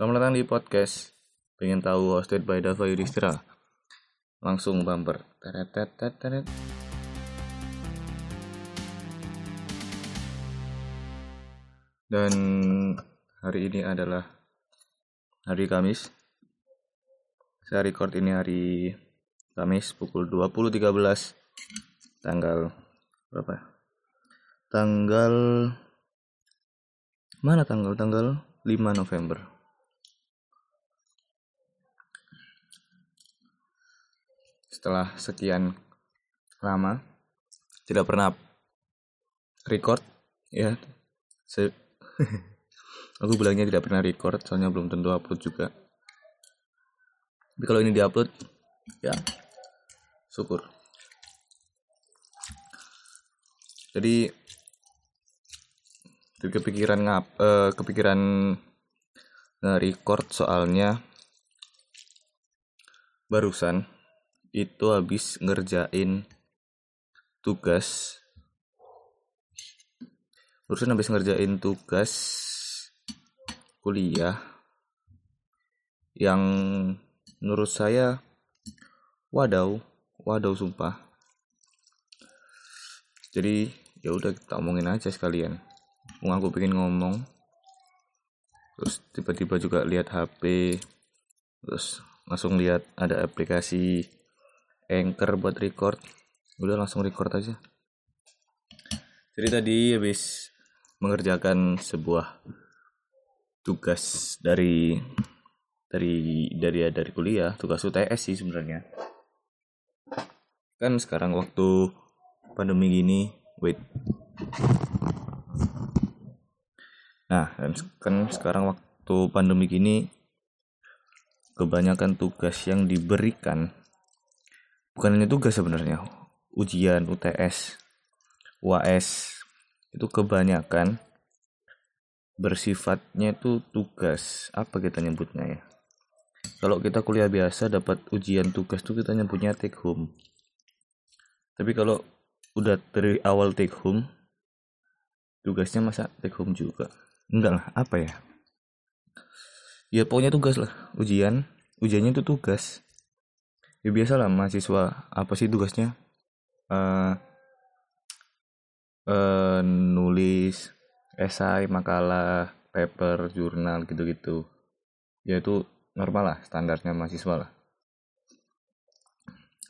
Selamat datang di podcast Pengen tahu hosted by Dava Yudhistira Langsung bumper Teret, teret, teret. Dan hari ini adalah hari Kamis Saya record ini hari Kamis pukul 20.13 Tanggal berapa? Tanggal Mana tanggal? Tanggal 5 November setelah sekian lama. Tidak pernah record? Ya. Se aku bilangnya tidak pernah record soalnya belum tentu upload juga. Tapi kalau ini diupload ya syukur. Jadi jadi kepikiran ngap eh, kepikiran nge-record soalnya barusan itu habis ngerjain tugas. Barusan habis ngerjain tugas kuliah yang menurut saya wadaw wadaw sumpah. Jadi ya udah kita omongin aja sekalian. Wong aku pengen ngomong. Terus tiba-tiba juga lihat HP terus langsung lihat ada aplikasi Anchor buat record. Udah langsung record aja. Jadi tadi habis mengerjakan sebuah tugas dari dari dari dari kuliah tugas UTS sih sebenarnya. Kan sekarang waktu pandemi gini wait. Nah, kan sekarang waktu pandemi gini kebanyakan tugas yang diberikan bukan hanya tugas sebenarnya, ujian, UTS, UAS itu kebanyakan bersifatnya itu tugas. Apa kita nyebutnya ya? Kalau kita kuliah biasa dapat ujian tugas tuh kita nyebutnya take home. Tapi kalau udah dari awal take home tugasnya masa take home juga enggak lah apa ya ya pokoknya tugas lah ujian ujiannya itu tugas ya biasa lah mahasiswa apa sih tugasnya? Uh, uh, nulis esai makalah paper jurnal gitu-gitu. Ya itu normal lah standarnya mahasiswa lah.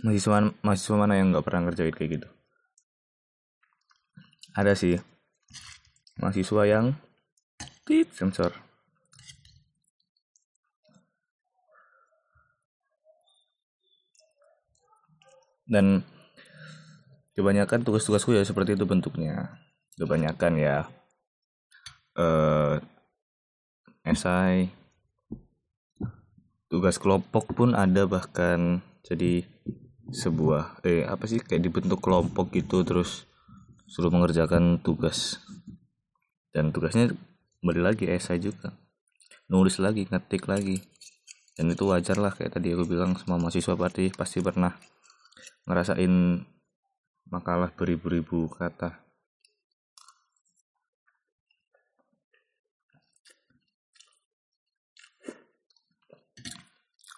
Mahasiswa mahasiswa mana yang nggak pernah ngerjain kayak gitu? Ada sih mahasiswa yang tip sensor dan kebanyakan tugas-tugasku ya seperti itu bentuknya. Kebanyakan ya eh esai tugas kelompok pun ada bahkan jadi sebuah eh apa sih kayak dibentuk kelompok gitu terus suruh mengerjakan tugas. Dan tugasnya kembali lagi esai juga. Nulis lagi ngetik lagi. Dan itu wajar lah kayak tadi aku bilang semua mahasiswa pasti pasti pernah ngerasain makalah beribu-ribu kata.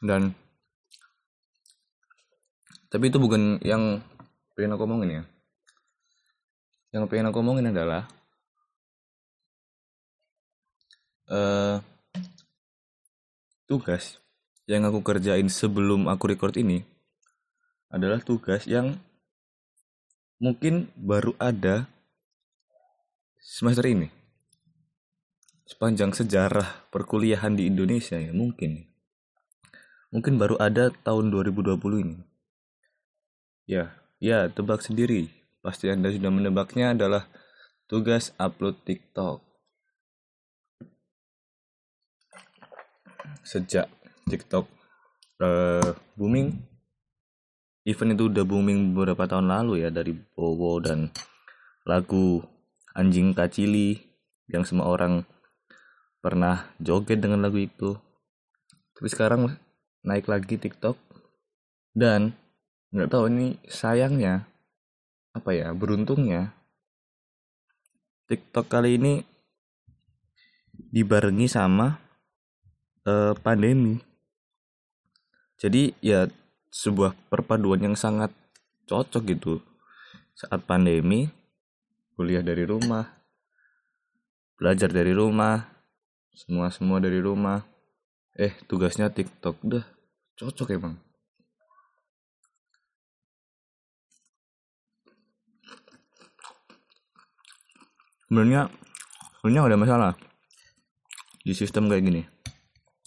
Dan tapi itu bukan yang pengen aku omongin ya. Yang pengen aku omongin adalah uh, tugas yang aku kerjain sebelum aku record ini adalah tugas yang mungkin baru ada semester ini. Sepanjang sejarah perkuliahan di Indonesia ya mungkin. Mungkin baru ada tahun 2020 ini. Ya ya tebak sendiri. Pasti anda sudah menebaknya adalah tugas upload TikTok. Sejak TikTok uh, booming event itu udah booming beberapa tahun lalu ya dari Bowo dan lagu anjing kacili yang semua orang pernah joget dengan lagu itu. Tapi sekarang naik lagi TikTok. Dan nggak tahu ini sayangnya apa ya beruntungnya TikTok kali ini dibarengi sama uh, pandemi. Jadi ya sebuah perpaduan yang sangat cocok gitu. Saat pandemi kuliah dari rumah belajar dari rumah semua semua dari rumah. Eh tugasnya TikTok udah cocok emang. Sebenarnya sebenarnya ada masalah di sistem kayak gini.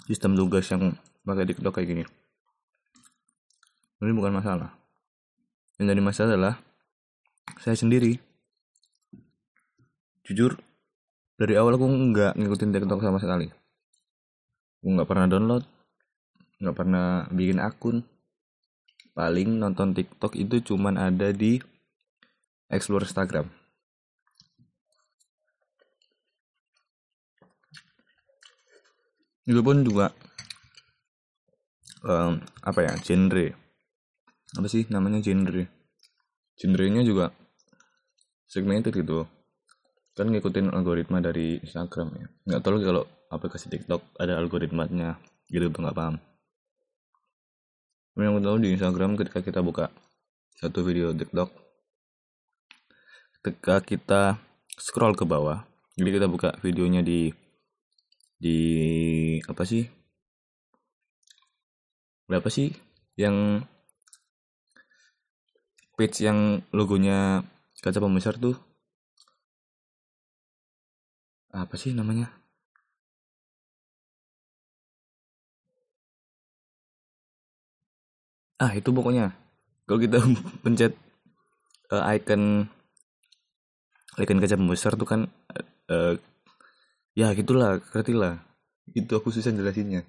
Sistem tugas yang pakai TikTok kayak gini ini bukan masalah. Yang jadi masalah adalah saya sendiri. Jujur dari awal aku nggak ngikutin TikTok sama sekali. Aku nggak pernah download nggak pernah bikin akun. Paling nonton TikTok itu cuman ada di explore Instagram. Itu pun juga um, apa ya genre apa sih namanya genre? Genrenya juga segmented gitu kan ngikutin algoritma dari Instagram ya. Nggak tahu kalau aplikasi TikTok ada algoritmanya gitu tuh nggak paham. Yang tahu di Instagram ketika kita buka satu video TikTok ketika kita scroll ke bawah jadi kita buka videonya di di apa sih? Berapa sih yang page yang logonya kaca pembesar tuh. Apa sih namanya? Ah itu pokoknya. Kalau kita pencet uh, icon icon kaca pembesar tuh kan uh, ya gitulah ngerti lah. Itu aku susah jelasinnya.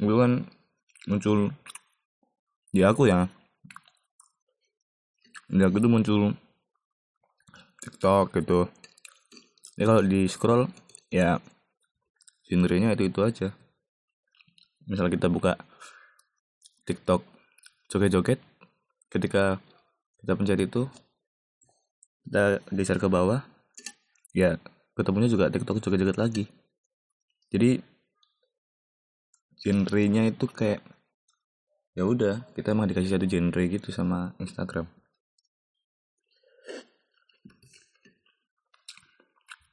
Itu kan muncul di aku ya aku tuh muncul TikTok gitu. Ya kalau di scroll ya genrenya itu itu aja. Misal kita buka TikTok joget-joget ketika kita pencet itu kita geser ke bawah ya ketemunya juga TikTok juga joget lagi. Jadi genrenya itu kayak ya udah kita emang dikasih satu genre gitu sama Instagram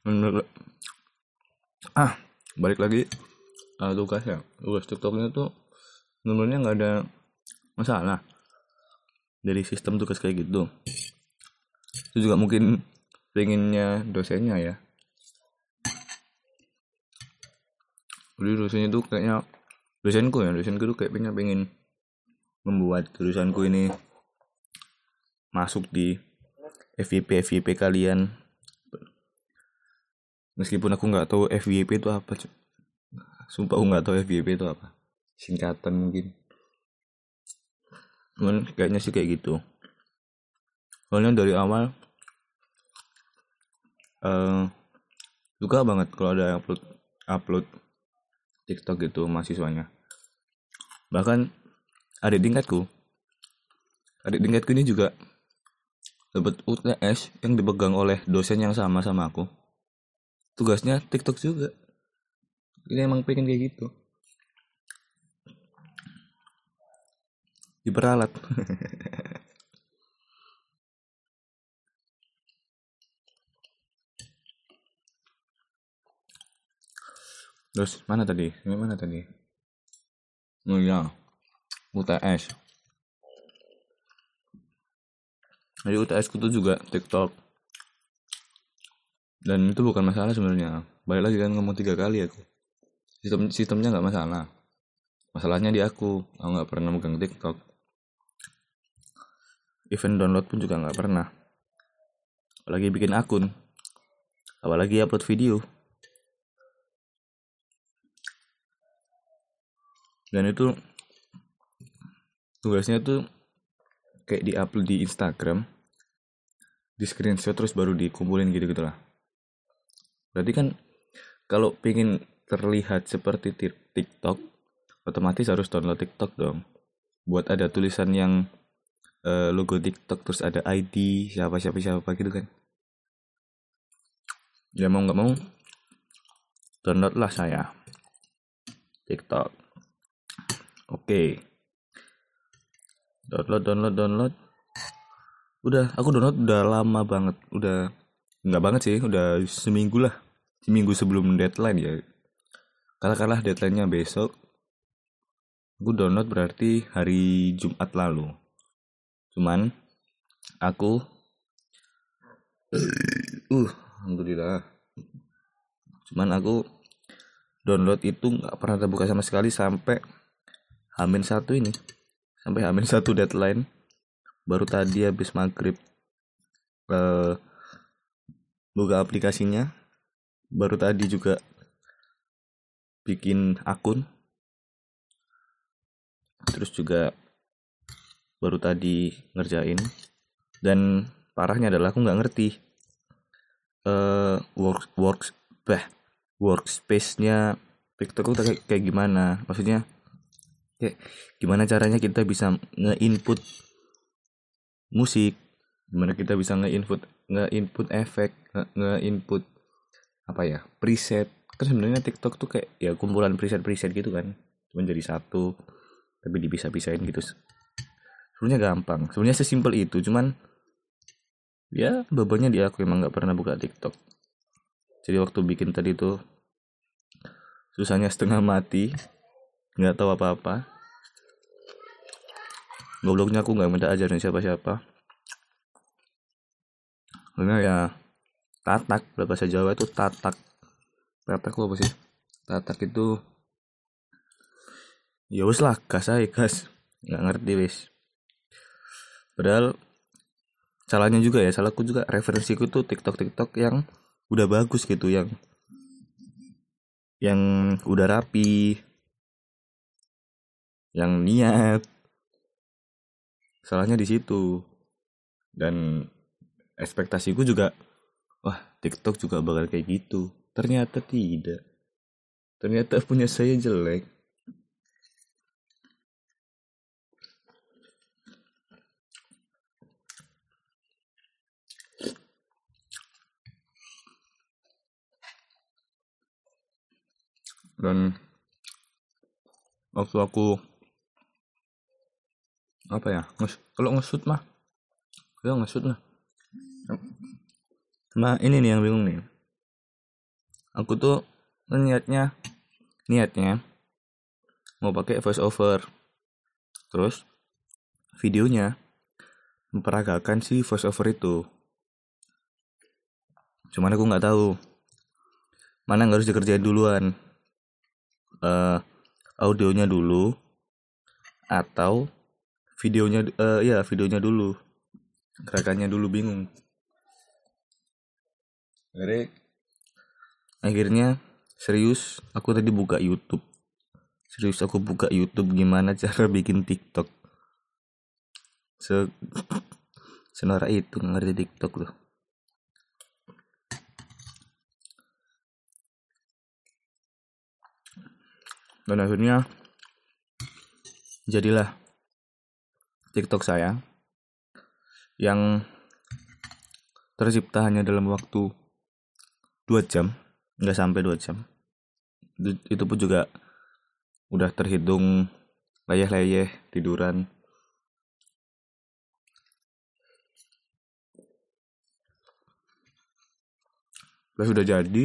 menurut ah balik lagi. Uh, tugasnya tugas TikToknya tuh sebenarnya nggak ada masalah dari sistem tugas kayak gitu. Itu juga mungkin pengennya dosennya ya. Jadi dosennya tuh kayaknya dosenku ya dosenku tuh kayaknya pengen membuat tulisanku ini masuk di FYP FYP kalian meskipun aku nggak tahu FYP itu apa sumpah aku nggak tahu FYP itu apa. Singkatan mungkin. Cuman kayaknya sih kayak gitu. Soalnya dari awal uh, suka banget kalau ada upload upload TikTok gitu mahasiswanya. Bahkan adik tingkatku adik tingkatku ini juga dapat UTS yang dipegang oleh dosen yang sama sama aku tugasnya TikTok juga ini emang pengen kayak gitu diperalat Terus mana tadi? Ini mana tadi? Oh iya, UTS. Jadi UTS tuh juga TikTok. Dan itu bukan masalah sebenarnya. Balik lagi kan ngomong tiga kali aku. Sistem sistemnya nggak masalah. Masalahnya di aku. Aku nggak pernah megang TikTok. Event download pun juga nggak pernah. Apalagi bikin akun. Apalagi upload video. dan itu tugasnya tuh kayak di upload di Instagram di screenshot terus baru dikumpulin gitu gitulah berarti kan kalau pengen terlihat seperti TikTok otomatis harus download TikTok dong. Buat ada tulisan yang uh, logo TikTok terus ada ID siapa siapa siapa gitu kan. Ya mau nggak mau download lah saya TikTok. Oke. Download download download. Udah aku download udah lama banget udah nggak banget sih udah seminggu lah seminggu sebelum deadline ya. Kalah deadline-nya besok aku download berarti hari Jumat lalu. Cuman aku uh alhamdulillah. Cuman aku download itu nggak pernah terbuka sama sekali sampai hamin satu ini. Sampai hamin satu deadline. Baru tadi habis maghrib uh, buka aplikasinya baru tadi juga bikin akun. Terus juga baru tadi ngerjain. Dan parahnya adalah aku nggak ngerti uh, work work bah workspace-nya TikTok tuh kayak, kayak gimana? Maksudnya kayak gimana caranya kita bisa nge-input musik? Gimana kita bisa nge-input nge-input efek nge-input apa ya preset. Kan sebenarnya TikTok tuh kayak ya kumpulan preset-preset gitu kan. Cuma jadi satu tapi dipisah-pisahin gitu. Sebenarnya gampang. Sebenarnya sesimpel itu cuman ya bebannya di aku emang nggak pernah buka TikTok. Jadi waktu bikin tadi tuh susahnya setengah mati nggak tahu apa-apa. Gobloknya aku nggak minta ajarin siapa-siapa. Karena ya tatak bahasa Jawa itu tatak. Tatak apa sih. Tatak itu ya wes lah gas aja gas. Nggak ngerti wes padahal salahnya juga ya salahku juga referensiku tuh tiktok tiktok yang udah bagus gitu yang yang udah rapi yang niat. Salahnya di situ. Dan ekspektasiku juga wah TikTok juga bakal kayak gitu. Ternyata tidak. Ternyata punya saya jelek. Dan waktu aku apa ya kalau ngesut mah ya ngesut lah nah ini nih yang bingung nih. Aku tuh niatnya niatnya mau pakai voice over terus videonya memperagakan si voice over itu. Cuman aku nggak tahu mana yang harus dikerjain duluan. Uh, audionya dulu atau videonya uh, ya videonya dulu. Gerakannya dulu bingung akhirnya akhirnya serius aku tadi buka YouTube. Serius aku buka YouTube gimana cara bikin TikTok. Se senora itu ngerti TikTok loh. Dan akhirnya jadilah TikTok saya yang tercipta hanya dalam waktu dua jam nggak sampai dua jam. Itu pun juga udah terhitung layeh-layeh tiduran. Udah sudah jadi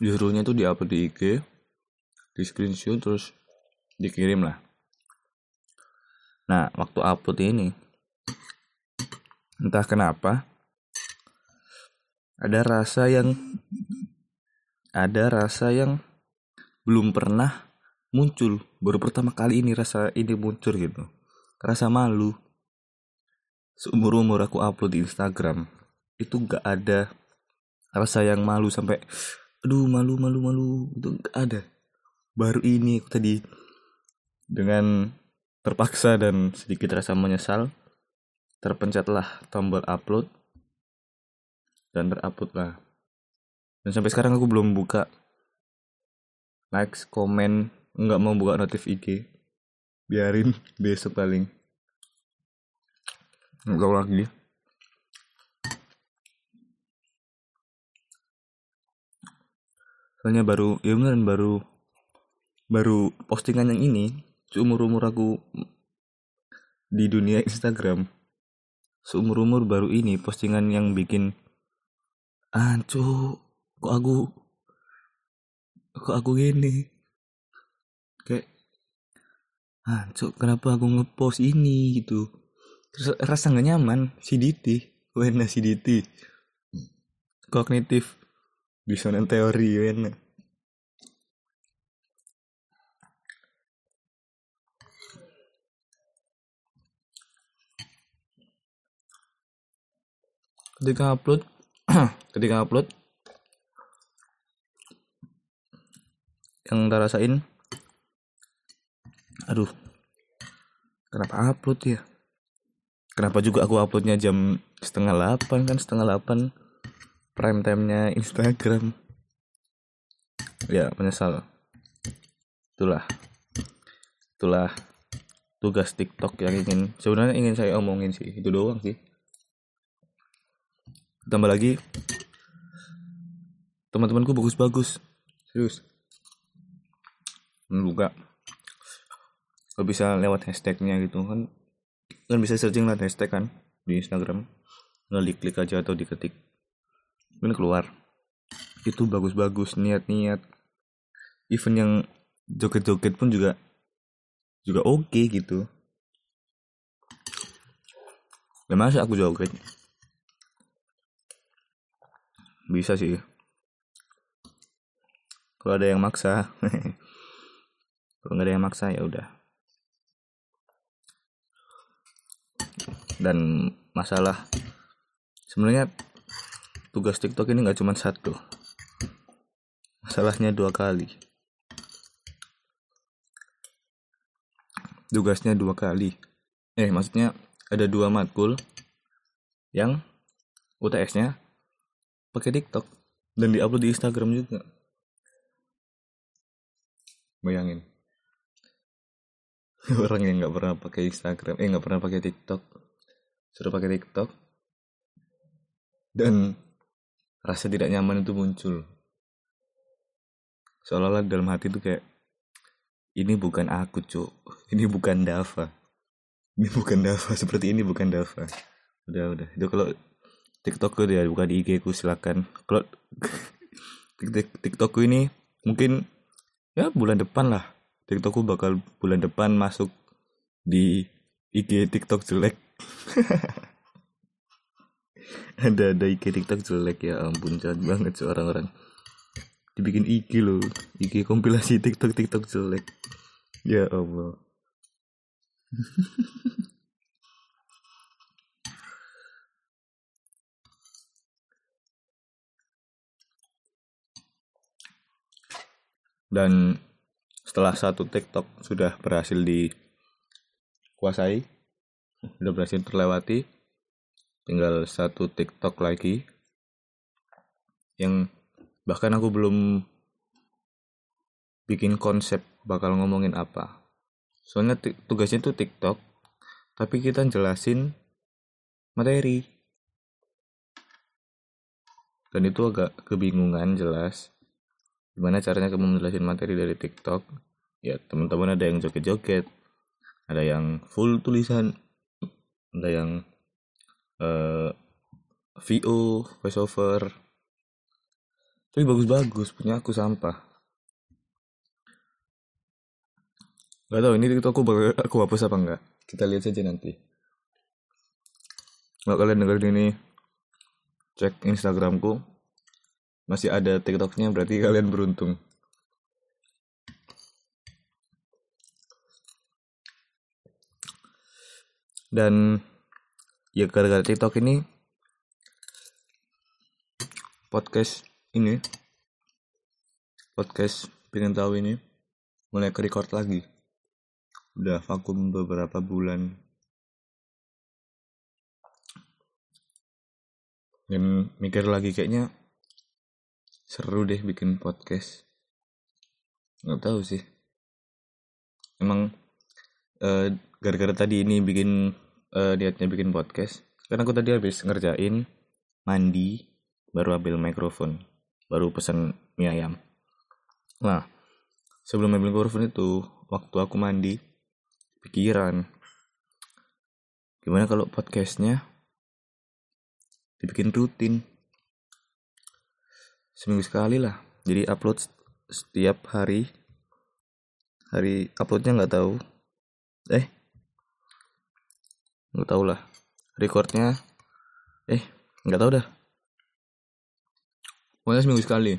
disuruhnya tuh diupload di IG di screenshot terus dikirim lah. Nah waktu upload ini entah kenapa ada rasa yang ada rasa yang belum pernah muncul. Baru pertama kali ini rasa ini muncul gitu. Rasa malu. Seumur umur aku upload di Instagram itu gak ada rasa yang malu sampai aduh malu malu malu. Itu gak ada. Baru ini aku tadi dengan terpaksa dan sedikit rasa menyesal, terpencatlah tombol upload dan terupload lah. Dan sampai sekarang aku belum buka likes, komen, nggak mau buka notif IG. Biarin besok paling. Nggak lagi. soalnya baru ya beneran baru baru postingan yang ini seumur umur aku di dunia Instagram seumur umur baru ini postingan yang bikin ancu kok aku kok aku gini? Kayak ancu kenapa aku ngepost ini gitu. Terus rasa nggak nyaman si Diti wena si Diti. Kognitif dissonant teori wena. Ketika upload ketika upload yang tak rasain aduh kenapa upload ya? Kenapa juga aku uploadnya jam setengah delapan kan setengah delapan prime time nya Instagram. Ya menyesal. Itulah itulah tugas TikTok yang ingin sebenarnya ingin saya omongin sih itu doang sih tambah lagi. Teman-temanku bagus-bagus. Serius? Buka. Kalau bisa lewat hashtagnya gitu kan. Kan bisa searching lah hashtag kan di Instagram. Ngelik klik aja atau diketik. Ini keluar. Itu bagus-bagus niat-niat. Event yang joget-joget pun juga juga oke okay, gitu. Ya masa aku joget bisa sih. Kalau ada yang maksa. Kalau nggak ada yang maksa ya udah. Dan masalah sebenarnya tugas TikTok ini nggak cuma satu. Masalahnya dua kali. Tugasnya dua kali. Eh maksudnya ada dua matkul yang UTS-nya pakai TikTok. Dan diupload di Instagram juga. Bayangin. Orang yang nggak pernah pakai Instagram eh nggak pernah pakai TikTok suruh pakai TikTok dan rasa tidak nyaman itu muncul. Seolah-olah dalam hati tuh kayak ini bukan aku cuk. Ini bukan Dava. Ini bukan Dava. Seperti ini bukan Dava. Udah udah. Itu kalau TikTokku dia buka di IG ku silakan. Kalau TikTokku ini mungkin ya bulan depan lah. TikTokku bakal bulan depan masuk di IG TikTok jelek. Ada ada IG TikTok jelek ya ampun jahat banget sih orang-orang. Dibikin IG loh. IG kompilasi TikTok TikTok jelek. Ya Allah dan setelah satu TikTok sudah berhasil dikuasai sudah berhasil terlewati tinggal satu TikTok lagi yang bahkan aku belum bikin konsep bakal ngomongin apa. Soalnya tugasnya itu TikTok tapi kita jelasin materi. Dan itu agak kebingungan jelas gimana caranya kamu menjelaskan materi dari TikTok? Ya teman-teman ada yang joget-joget ada yang full tulisan ada yang uh, eh, VO voiceover. Tapi bagus-bagus punya aku sampah. Gak tau ini TikTok aku, aku hapus apa enggak kita lihat saja nanti. Kalau kalian dengerin ini. Cek Instagramku masih ada TikToknya berarti kalian beruntung. Dan ya gara-gara TikTok ini podcast ini podcast pengen tahu ini mulai ke record lagi udah vakum beberapa bulan dan mikir lagi kayaknya seru deh bikin podcast. Nggak tahu sih. Emang eh, gara-gara tadi ini bikin uh, niatnya bikin podcast karena aku tadi habis ngerjain mandi baru ambil mikrofon baru pesan mie ayam. Nah sebelum ambil mikrofon itu waktu aku mandi pikiran gimana kalau podcastnya dibikin rutin seminggu sekali lah. Jadi upload setiap hari. Hari uploadnya nggak tahu. Eh nggak tahu lah. Recordnya eh nggak tahu dah. Pokoknya seminggu sekali.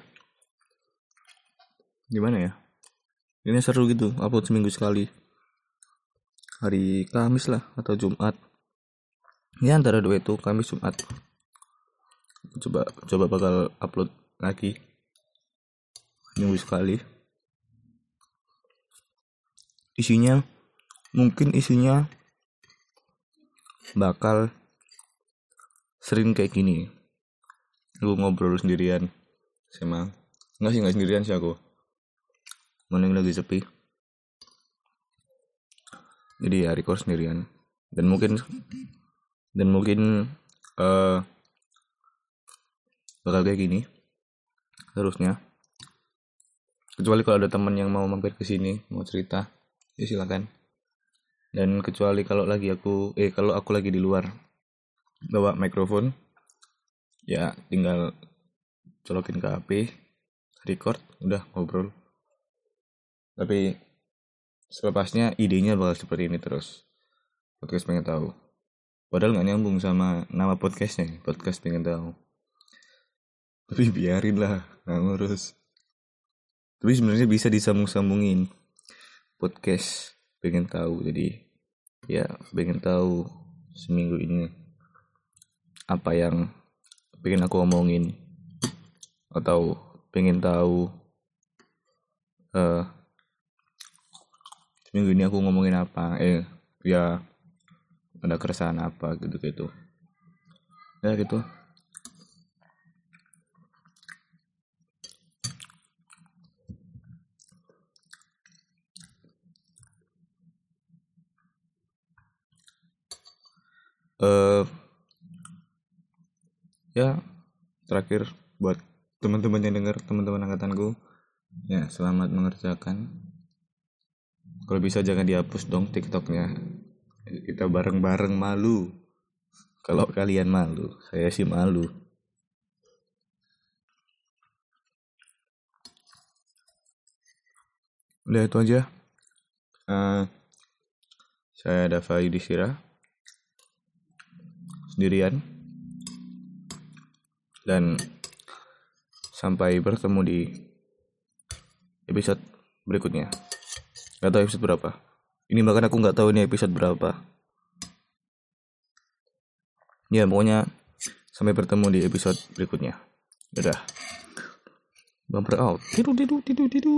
Gimana ya? Ini seru gitu upload seminggu sekali. Hari Kamis lah atau Jumat. Ya antara dua itu Kamis Jumat. Coba coba bakal upload lagi. Minggu sekali isinya mungkin isinya bakal sering kayak gini. Lu ngobrol sendirian sama enggak sih enggak sendirian sih aku. Mana lagi sepi. Jadi ya record sendirian. Dan mungkin dan mungkin uh, bakal kayak gini terusnya kecuali kalau ada teman yang mau mampir ke sini mau cerita ya silakan. Dan kecuali kalau lagi aku eh kalau aku lagi di luar bawa mikrofon ya tinggal colokin ke HP record udah ngobrol. Tapi selepasnya idenya bakal seperti ini terus. Podcast pengen tahu. Padahal nggak nyambung sama nama podcastnya podcast pengen tahu tapi biarin lah nggak ngurus. Tapi sebenarnya bisa disambung-sambungin. Podcast pengen tahu jadi ya pengen tahu seminggu ini apa yang pengen aku omongin. Atau pengen tahu uh, seminggu ini aku ngomongin apa. Eh ya ada keresahan apa gitu gitu ya gitu uh, ya terakhir buat teman-teman yang dengar teman-teman angkatanku. Ya selamat mengerjakan. Kalau bisa jangan dihapus dong tiktoknya. Kita bareng-bareng malu. Kalau kalian malu saya sih malu. Udah itu aja. Uh, saya Dava Yudhistira sendirian. Dan sampai bertemu di episode berikutnya. Gak tahu episode berapa. Ini bahkan aku nggak tahu ini episode berapa. Ya pokoknya sampai bertemu di episode berikutnya. Udah bumper out tidur tidur tidur tidur